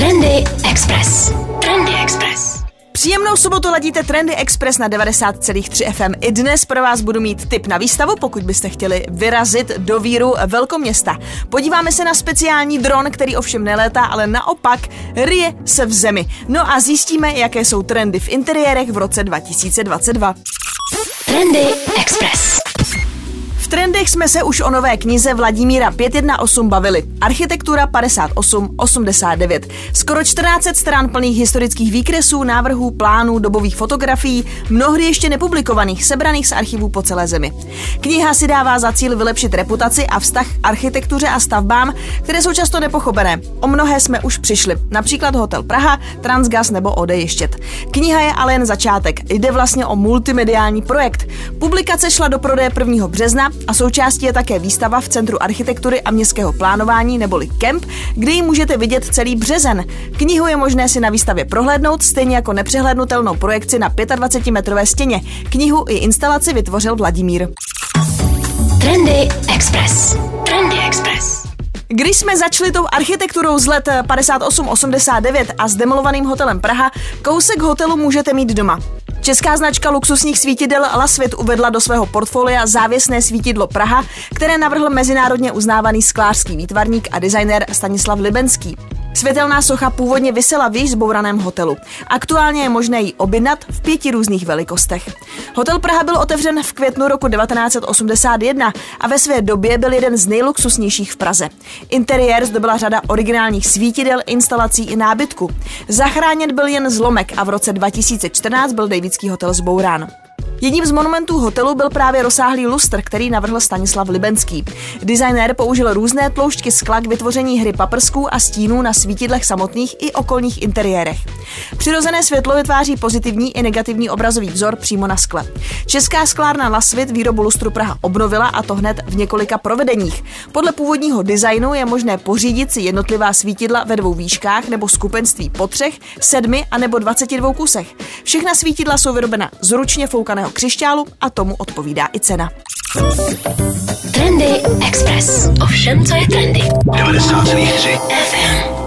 Trendy Express. Trendy Express. Příjemnou sobotu ladíte Trendy Express na 90,3 FM. I dnes pro vás budu mít tip na výstavu, pokud byste chtěli vyrazit do víru velkoměsta. Podíváme se na speciální dron, který ovšem nelétá, ale naopak ryje se v zemi. No a zjistíme, jaké jsou trendy v interiérech v roce 2022. Trendy Express trendech jsme se už o nové knize Vladimíra 518 bavili. Architektura 5889. Skoro 14 stran plných historických výkresů, návrhů, plánů, dobových fotografií, mnohdy ještě nepublikovaných, sebraných z archivů po celé zemi. Kniha si dává za cíl vylepšit reputaci a vztah k architektuře a stavbám, které jsou často nepochopené. O mnohé jsme už přišli, například Hotel Praha, Transgas nebo Odeještět. Kniha je ale jen začátek. Jde vlastně o multimediální projekt. Publikace šla do prodeje 1. března a součástí je také výstava v Centru architektury a městského plánování neboli KEMP, kde ji můžete vidět celý březen. Knihu je možné si na výstavě prohlédnout, stejně jako nepřehlednutelnou projekci na 25-metrové stěně. Knihu i instalaci vytvořil Vladimír. Trendy Express. Trendy Express. Když jsme začali tou architekturou z let 58-89 a s demolovaným hotelem Praha, kousek hotelu můžete mít doma. Česká značka luxusních svítidel Lasvit uvedla do svého portfolia závěsné svítidlo Praha, které navrhl mezinárodně uznávaný sklářský výtvarník a designér Stanislav Libenský. Světelná socha původně vysela v již zbouraném hotelu. Aktuálně je možné ji objednat v pěti různých velikostech. Hotel Praha byl otevřen v květnu roku 1981 a ve své době byl jeden z nejluxusnějších v Praze. Interiér zdobila řada originálních svítidel, instalací i nábytku. Zachráněn byl jen zlomek a v roce 2014 byl Davidský hotel zbourán. Jedním z monumentů hotelu byl právě rozsáhlý lustr, který navrhl Stanislav Libenský. Designér použil různé tloušťky skla k vytvoření hry paprsků a stínů na svítidlech samotných i okolních interiérech. Přirozené světlo vytváří pozitivní i negativní obrazový vzor přímo na skle. Česká sklárna Lasvit výrobu lustru Praha obnovila a to hned v několika provedeních. Podle původního designu je možné pořídit si jednotlivá svítidla ve dvou výškách nebo skupenství po třech, sedmi a nebo 22 kusech. Všechna svítidla jsou vyrobena z ručně foukaného černého křišťálu a tomu odpovídá i cena. Trendy Express. Ovšem, co je trendy? 90,3 FM.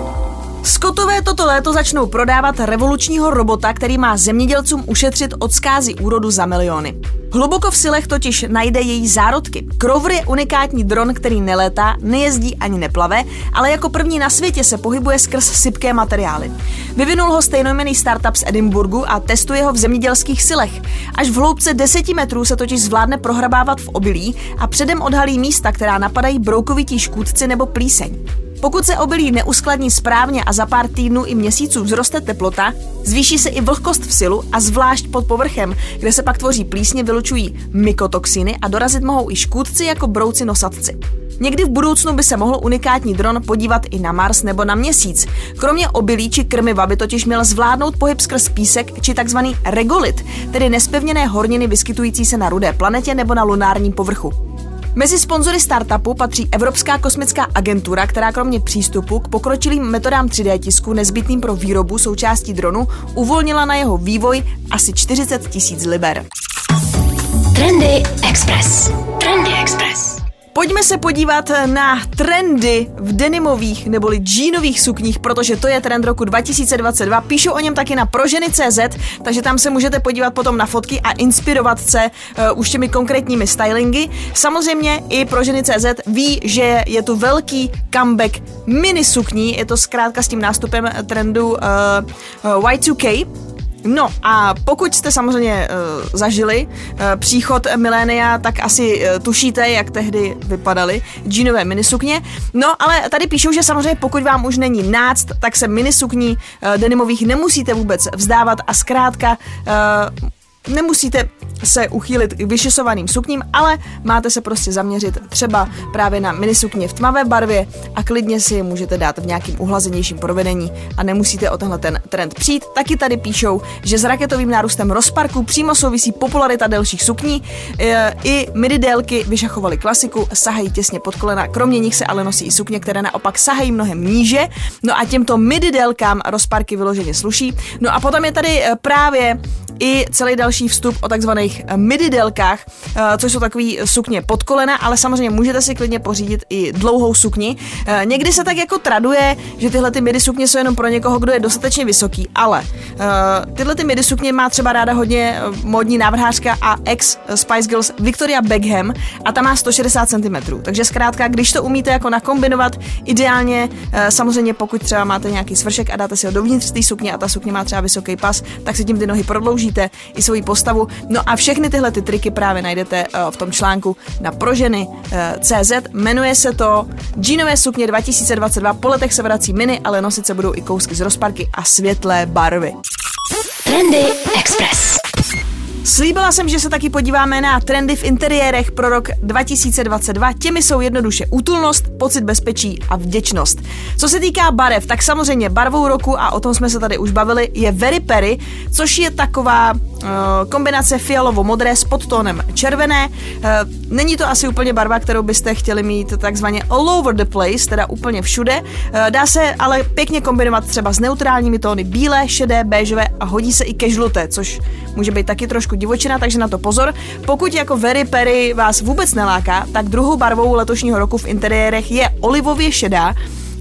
Skotové toto léto začnou prodávat revolučního robota, který má zemědělcům ušetřit od zkázy úrodu za miliony. Hluboko v silech totiž najde její zárodky. Krover je unikátní dron, který nelétá, nejezdí ani neplave, ale jako první na světě se pohybuje skrz sypké materiály. Vyvinul ho stejnojmený startup z Edinburgu a testuje ho v zemědělských silech. Až v hloubce 10 metrů se totiž zvládne prohrabávat v obilí a předem odhalí místa, která napadají broukovití škůdci nebo plíseň. Pokud se obilí neuskladní správně a za pár týdnů i měsíců vzroste teplota, zvýší se i vlhkost v silu a zvlášť pod povrchem, kde se pak tvoří plísně, vylučují mykotoxiny a dorazit mohou i škůdci jako brouci nosatci. Někdy v budoucnu by se mohl unikátní dron podívat i na Mars nebo na Měsíc. Kromě obilí či krmiva by totiž měl zvládnout pohyb skrz písek či takzvaný regolit, tedy nespevněné horniny vyskytující se na rudé planetě nebo na lunárním povrchu. Mezi sponzory startupu patří Evropská kosmická agentura, která kromě přístupu k pokročilým metodám 3D tisku nezbytným pro výrobu součástí dronu uvolnila na jeho vývoj asi 40 tisíc liber. Trendy Express. Trendy Express. Pojďme se podívat na trendy v denimových neboli džínových sukních, protože to je trend roku 2022. Píšu o něm taky na proženy.cz, takže tam se můžete podívat potom na fotky a inspirovat se uh, už těmi konkrétními stylingy. Samozřejmě i proženy.cz ví, že je tu velký comeback mini sukní, je to zkrátka s tím nástupem trendu uh, uh, Y2K, No a pokud jste samozřejmě uh, zažili uh, příchod milénia, tak asi uh, tušíte, jak tehdy vypadaly džínové minisukně. No ale tady píšou, že samozřejmě pokud vám už není náct, tak se minisukní uh, denimových nemusíte vůbec vzdávat a zkrátka uh, Nemusíte se uchýlit k vyšisovaným sukním, ale máte se prostě zaměřit třeba právě na minisukně v tmavé barvě a klidně si je můžete dát v nějakým uhlazenějším provedení a nemusíte o tenhle ten trend přijít. Taky tady píšou, že s raketovým nárůstem rozparku přímo souvisí popularita delších sukní. E, I midi délky vyšachovaly klasiku, sahají těsně pod kolena, kromě nich se ale nosí i sukně, které naopak sahají mnohem níže. No a těmto midi délkám rozparky vyloženě sluší. No a potom je tady e, právě i celý další vstup o takzvaných midi délkách, což jsou takový sukně pod kolena, ale samozřejmě můžete si klidně pořídit i dlouhou sukni. Někdy se tak jako traduje, že tyhle ty midi sukně jsou jenom pro někoho, kdo je dostatečně vysoký, ale tyhle ty midi sukně má třeba ráda hodně modní návrhářka a ex Spice Girls Victoria Beckham a ta má 160 cm. Takže zkrátka, když to umíte jako nakombinovat, ideálně, eh, samozřejmě pokud třeba máte nějaký svršek a dáte si ho dovnitř té sukně a ta sukně má třeba vysoký pas, tak si tím ty nohy prodloužíte i svoji postavu. No a všechny tyhle ty triky právě najdete eh, v tom článku na proženy eh. Jmenuje se to Jeanové sukně 2022. Po letech se vrací mini, ale nosit se budou i kousky z rozparky a světlé barvy. Trendy Express. Slíbila jsem, že se taky podíváme na trendy v interiérech pro rok 2022. Těmi jsou jednoduše útulnost, pocit bezpečí a vděčnost. Co se týká barev, tak samozřejmě barvou roku, a o tom jsme se tady už bavili, je Very Perry, což je taková kombinace fialovo-modré s podtónem červené. Uh, není to asi úplně barva, kterou byste chtěli mít takzvaně all over the place, teda úplně všude. Uh, dá se ale pěkně kombinovat třeba s neutrálními tóny bílé, šedé, béžové a hodí se i ke žluté, což může být taky trošku divočina, takže na to pozor. Pokud jako Very Perry vás vůbec neláká, tak druhou barvou letošního roku v interiérech je olivově šedá,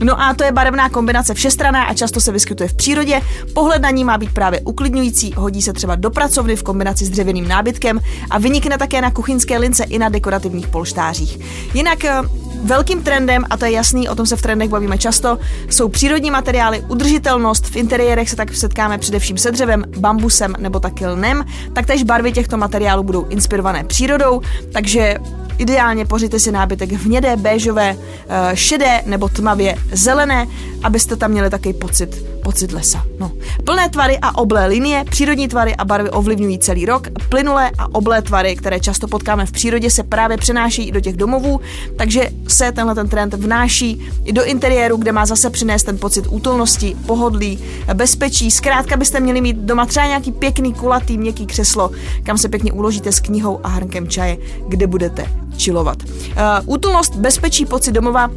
No a to je barevná kombinace všestraná a často se vyskytuje v přírodě. Pohled na ní má být právě uklidňující, hodí se třeba do pracovny v kombinaci s dřevěným nábytkem a vynikne také na kuchyňské lince i na dekorativních polštářích. Jinak eh, Velkým trendem, a to je jasný, o tom se v trendech bavíme často, jsou přírodní materiály, udržitelnost. V interiérech se tak setkáme především se dřevem, bambusem nebo taky lnem. Taktéž barvy těchto materiálů budou inspirované přírodou, takže Ideálně pořiďte si nábytek v hnědé, béžové, eh, šedé nebo tmavě zelené, abyste tam měli takový pocit, pocit lesa. No. Plné tvary a oblé linie, přírodní tvary a barvy ovlivňují celý rok. Plynulé a oblé tvary, které často potkáme v přírodě, se právě přenáší do těch domovů, takže se tenhle ten trend vnáší i do interiéru, kde má zase přinést ten pocit útulnosti, pohodlí, bezpečí. Zkrátka byste měli mít doma třeba nějaký pěkný, kulatý, měkký křeslo, kam se pěkně uložíte s knihou a hrnkem čaje, kde budete chillovat. Uh, útulnost, bezpečí, pocit domova,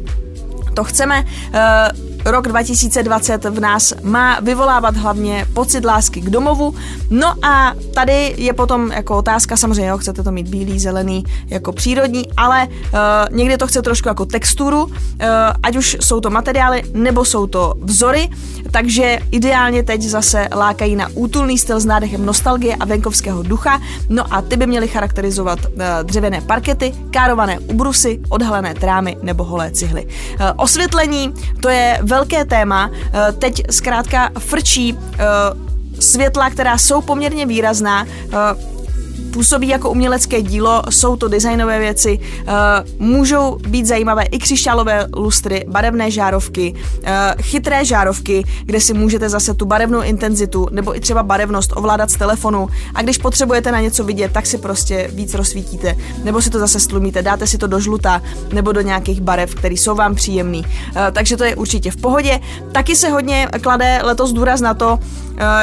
to chceme. Uh, rok 2020 v nás má vyvolávat hlavně pocit lásky k domovu. No a tady je potom jako otázka, samozřejmě, jo, chcete to mít bílý, zelený, jako přírodní, ale uh, někdy to chce trošku jako texturu, uh, ať už jsou to materiály nebo jsou to vzory, takže ideálně teď zase lákají na útulný styl s nádechem nostalgie a venkovského ducha. No a ty by měly charakterizovat uh, dřevěné parkety, kárované ubrusy, odhalené trámy nebo holé cihly. Uh, osvětlení, to je velké téma. Uh, teď zkrátka frčí uh, světla, která jsou poměrně výrazná. Působí jako umělecké dílo, jsou to designové věci, uh, můžou být zajímavé i křišťálové lustry, barevné žárovky, uh, chytré žárovky, kde si můžete zase tu barevnou intenzitu nebo i třeba barevnost ovládat z telefonu a když potřebujete na něco vidět, tak si prostě víc rozsvítíte, nebo si to zase stlumíte, dáte si to do žluta nebo do nějakých barev, které jsou vám příjemný. Uh, takže to je určitě v pohodě. Taky se hodně klade letos důraz na to,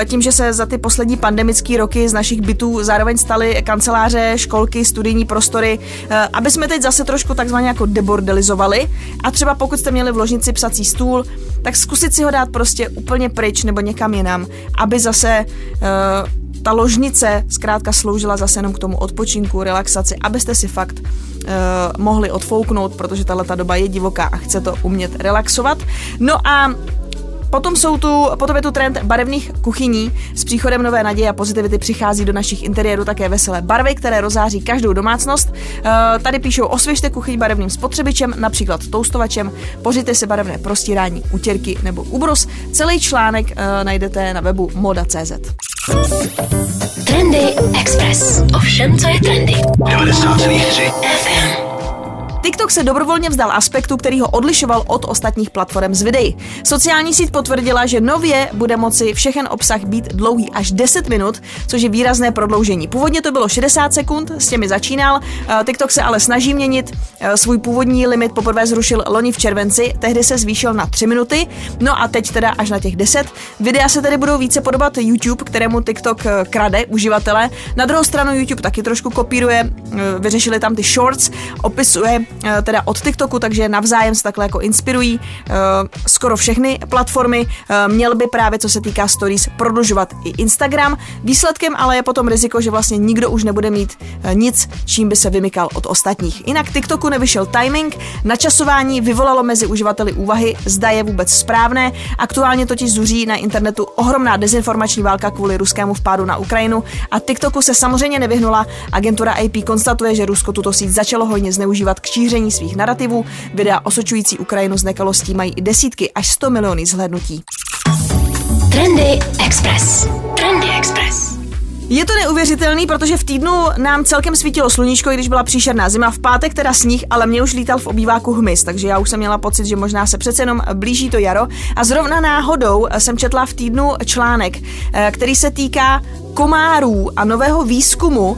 tím, že se za ty poslední pandemické roky z našich bytů zároveň staly kanceláře, školky, studijní prostory, eh, aby jsme teď zase trošku takzvaně jako debordelizovali a třeba pokud jste měli v ložnici psací stůl, tak zkusit si ho dát prostě úplně pryč nebo někam jinam, aby zase uh, ta ložnice zkrátka sloužila zase jenom k tomu odpočinku, relaxaci, abyste si fakt uh, mohli odfouknout, protože tahle doba je divoká a chce to umět relaxovat. No a Potom, jsou tu, potom je tu trend barevných kuchyní. S příchodem nové naděje a pozitivity přichází do našich interiérů také veselé barvy, které rozáří každou domácnost. E, tady píšou osvěžte kuchyň barevným spotřebičem, například toustovačem, pořiďte si barevné prostírání, utěrky nebo ubrus. Celý článek e, najdete na webu moda.cz. Trendy Express. Ovšem, co je trendy. 90,3 FM. TikTok se dobrovolně vzdal aspektu, který ho odlišoval od ostatních platform z videí. Sociální síť potvrdila, že nově bude moci všechen obsah být dlouhý až 10 minut, což je výrazné prodloužení. Původně to bylo 60 sekund, s těmi začínal. Eh, TikTok se ale snaží měnit. Eh, svůj původní limit poprvé zrušil loni v červenci, tehdy se zvýšil na 3 minuty, no a teď teda až na těch 10. Videa se tedy budou více podobat YouTube, kterému TikTok eh, krade uživatele. Na druhou stranu YouTube taky trošku kopíruje, vyřešili tam ty shorts, opisuje teda od TikToku, takže navzájem se takhle jako inspirují eh, skoro všechny platformy. Měl by právě, co se týká stories, prodlužovat i Instagram. Výsledkem ale je potom riziko, že vlastně nikdo už nebude mít nic, čím by se vymykal od ostatních. Jinak TikToku nevyšel timing, načasování vyvolalo mezi uživateli úvahy, zda je vůbec správné. Aktuálně totiž zuří na internetu ohromná dezinformační válka kvůli ruskému vpádu na Ukrajinu a TikToku se samozřejmě nevyhnula. Agentura AP konstatuje, že Rusko tuto síť začalo hojně zneužívat k šíření svých narrativů. Videa osočující Ukrajinu z nekalostí mají i desítky až 100 miliony zhlédnutí. Trendy Express. Trendy Express. Je to neuvěřitelný, protože v týdnu nám celkem svítilo sluníčko, když byla příšerná zima. V pátek teda sníh, ale mě už lítal v obýváku hmyz, takže já už jsem měla pocit, že možná se přece jenom blíží to jaro. A zrovna náhodou jsem četla v týdnu článek, eh, který se týká komárů a nového výzkumu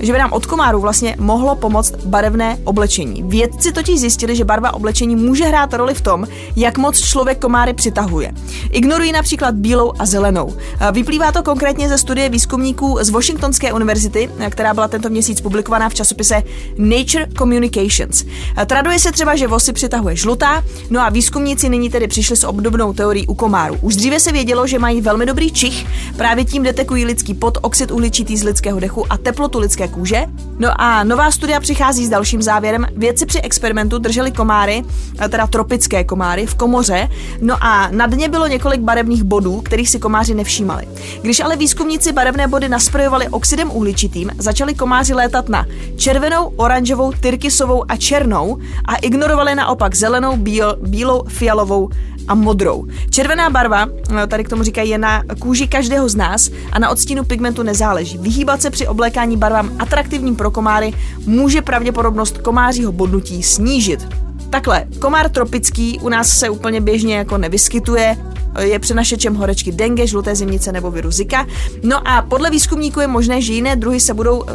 že by nám od komáru vlastně mohlo pomoct barevné oblečení. Vědci totiž zjistili, že barva oblečení může hrát roli v tom, jak moc člověk komáry přitahuje. Ignorují například bílou a zelenou. Vyplývá to konkrétně ze studie výzkumníků z Washingtonské univerzity, která byla tento měsíc publikovaná v časopise Nature Communications. Traduje se třeba, že vosy přitahuje žlutá, no a výzkumníci nyní tedy přišli s obdobnou teorií u komárů. Už dříve se vědělo, že mají velmi dobrý čich, právě tím detekují lidský pot, oxid uhličitý z lidského dechu a teplotu lidské kůže. No a nová studia přichází s dalším závěrem. Vědci při experimentu drželi komáry, eh, teda tropické komáry, v komoře, no a na dně bylo několik barevných bodů, kterých si komáři nevšímali. Když ale výzkumníci barevné body nasprejovali oxidem uhličitým, začali komáři létat na červenou, oranžovou, tyrkysovou a černou a ignorovali naopak zelenou, bíl, bílou, fialovou a modrou. Červená barva, eh, tady k tomu říkají, je na kůži každého z nás a na odstínu pigmentu nezáleží. Vyhýbat se při oblékání barvám atraktivním pro komáry může pravděpodobnost komářího bodnutí snížit. Takhle, komár tropický u nás se úplně běžně jako nevyskytuje, je přenašečem horečky dengue, žluté zimnice nebo viru Zika. No a podle výzkumníků je možné, že jiné druhy se budou, uh,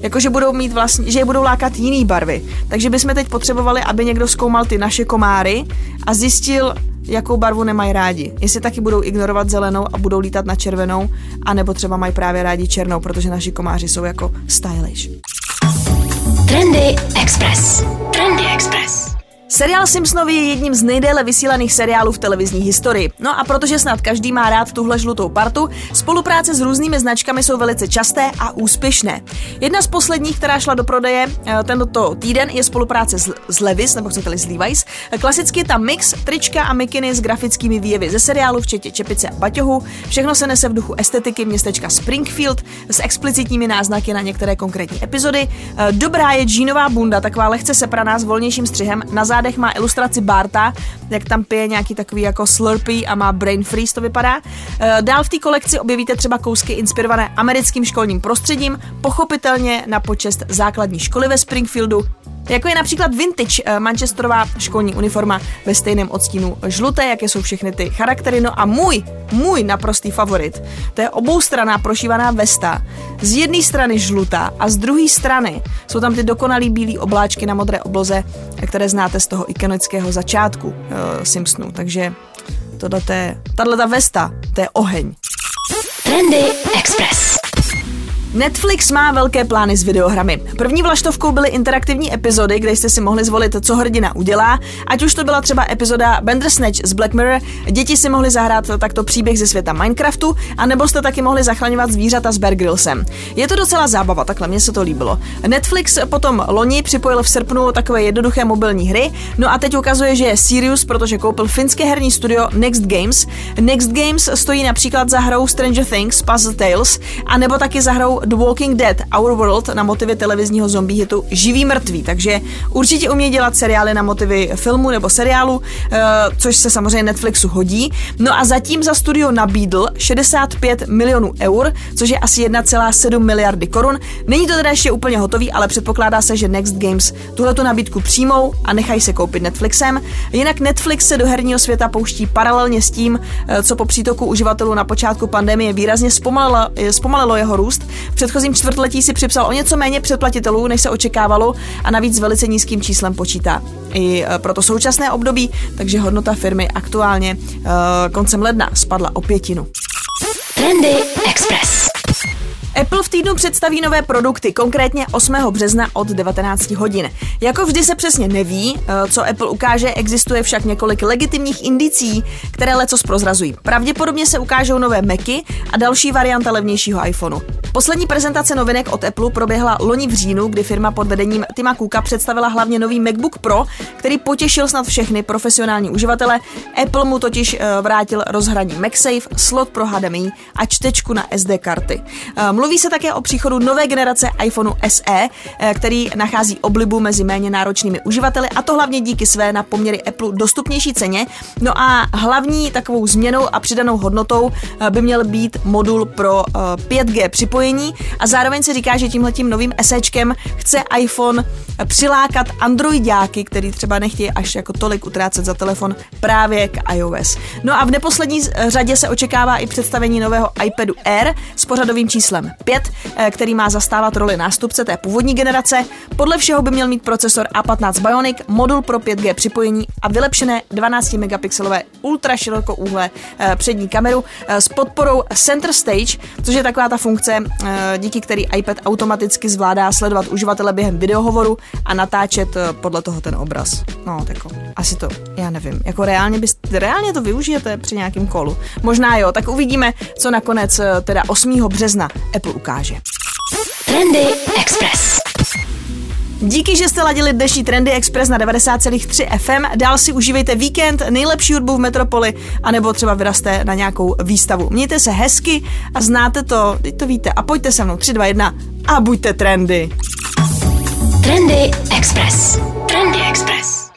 jakože budou mít vlastně, že je budou lákat jiný barvy. Takže bychom teď potřebovali, aby někdo zkoumal ty naše komáry a zjistil, jakou barvu nemají rádi. Jestli taky budou ignorovat zelenou a budou lítat na červenou, anebo třeba mají právě rádi černou, protože naši komáři jsou jako stylish. Trendy Express. Trendy Express. Seriál Simpsonovi je jedním z nejdéle vysílaných seriálů v televizní historii. No a protože snad každý má rád tuhle žlutou partu, spolupráce s různými značkami jsou velice časté a úspěšné. Jedna z posledních, která šla do prodeje eh, tento týden, je spolupráce s, Levis, nebo chcete-li s Levi's. Klasicky tam mix, trička a mikiny s grafickými výjevy ze seriálu, včetně čepice a baťohu. Všechno se nese v duchu estetiky městečka Springfield s explicitními náznaky na některé konkrétní epizody. Eh, dobrá je džínová bunda, taková lehce sepraná s volnějším střihem, na zádech má ilustraci Barta, jak tam pije nějaký takový jako slurpy a má brain freeze, to vypadá. Eh, dál v té kolekci objevíte třeba kousky inspirované americkým školním prostředím, pochopitelně na počest základní školy ve Springfieldu, jako je například vintage eh, manchesterová školní uniforma ve stejném odstínu žluté, jaké jsou všechny ty charaktery. No a můj, můj naprostý favorit, to je oboustraná prošívaná vesta. Z jedné strany žlutá a z druhé strany jsou tam ty dokonalý bílé obláčky na modré obloze, které znáte z toho ikonického začátku uh, Simpsonu. Takže tohle je, tahle ta vesta, to je oheň. Trendy Express. Netflix má velké plány s videohrami. První vlaštovkou byly interaktivní epizody, kde jste si mohli zvolit, co hrdina udělá, ať už to byla třeba epizoda Bandersnatch z Black Mirror, děti si mohli zahrát takto příběh ze světa Minecraftu, anebo jste taky mohli zachraňovat zvířata s Bear Grillsem. Je to docela zábava, takhle mně se to líbilo. Netflix potom loni připojil v srpnu takové jednoduché mobilní hry, no a teď ukazuje, že je serious, protože koupil finské herní studio Next Games. Next Games stojí například za hrou Stranger Things, Puzzle Tales, anebo taky za hrou The Walking Dead Our World na motivy televizního zombie hitu Živý mrtvý, takže určitě umí dělat seriály na motivy filmu nebo seriálu, eh, což se samozřejmě Netflixu hodí. No a zatím za studio nabídl 65 milionů eur, což je asi 1,7 miliardy korun. Není to teda ještě úplně hotový, ale předpokládá se, že Next Games tuhletu nabídku přijmou a nechají se koupit Netflixem. Jinak Netflix se do herního světa pouští paralelně s tím, eh, co po přítoku uživatelů na počátku pandemie výrazně zpomalilo, zpomalilo jeho růst. V předchozím čtvrtletí si připsal o něco méně předplatitelů, než se očekávalo a navíc s velice nízkým číslem počítá. I e, pro to současné období, takže hodnota firmy aktuálně uh, koncem ledna spadla o pětinu. Trendy Express. Apple v týdnu představí nové produkty, konkrétně 8. března od 19 hodin. Jako vždy se přesně neví, eh, co Apple ukáže, existuje však několik legitimních indicí, které leco prozrazují. Pravděpodobně se ukážou nové Macy a další varianta levnějšího iPhoneu. Poslední prezentace novinek od Apple proběhla loni v říjnu, kdy firma pod vedením Tima Cooka představila hlavně nový MacBook Pro, který potěšil snad všechny profesionální uživatele. Apple mu totiž eh, vrátil rozhraní MagSafe, slot pro HDMI a čtečku na SD karty. Eh, mluví se také o příchodu nové generace iPhoneu SE, eh, který nachází oblibu mezi méně náročnými uživateli a to hlavně díky své na poměry Apple dostupnější ceně. No a hlavní takovou změnou a přidanou hodnotou by měl být modul pro 5G připojení a zároveň se říká, že tímhletím novým SEčkem chce iPhone přilákat androidiáky, který třeba nechtějí až jako tolik utrácet za telefon právě k iOS. No a v neposlední řadě se očekává i představení nového iPadu Air s pořadovým číslem 5, eh, který má zastávat roli nástupce té původní generace. Podle všeho by měl mít procesor A15 Bionic, modul pro 5G připojení a vylepšené 12 megapixelové ultra širokouhlé eh, přední kameru eh, s podporou Center Stage, což je taková ta funkce, díky který iPad automaticky zvládá sledovat uživatele během videohovoru a natáčet podle toho ten obraz. No, tak asi to, já nevím, jako reálně byste, reálně to využijete při nějakém kolu. Možná jo, tak uvidíme, co nakonec teda 8. března Apple ukáže. Trendy Express. Díky, že jste ladili dnešní Trendy Express na 90,3 FM. Dál si užívejte víkend, nejlepší hudbu v Metropoli, anebo třeba vyraste na nějakou výstavu. Mějte se hezky a znáte to, teď to víte. A pojďte se mnou 3, 2, 1 a buďte trendy. Trendy Express. Trendy Express.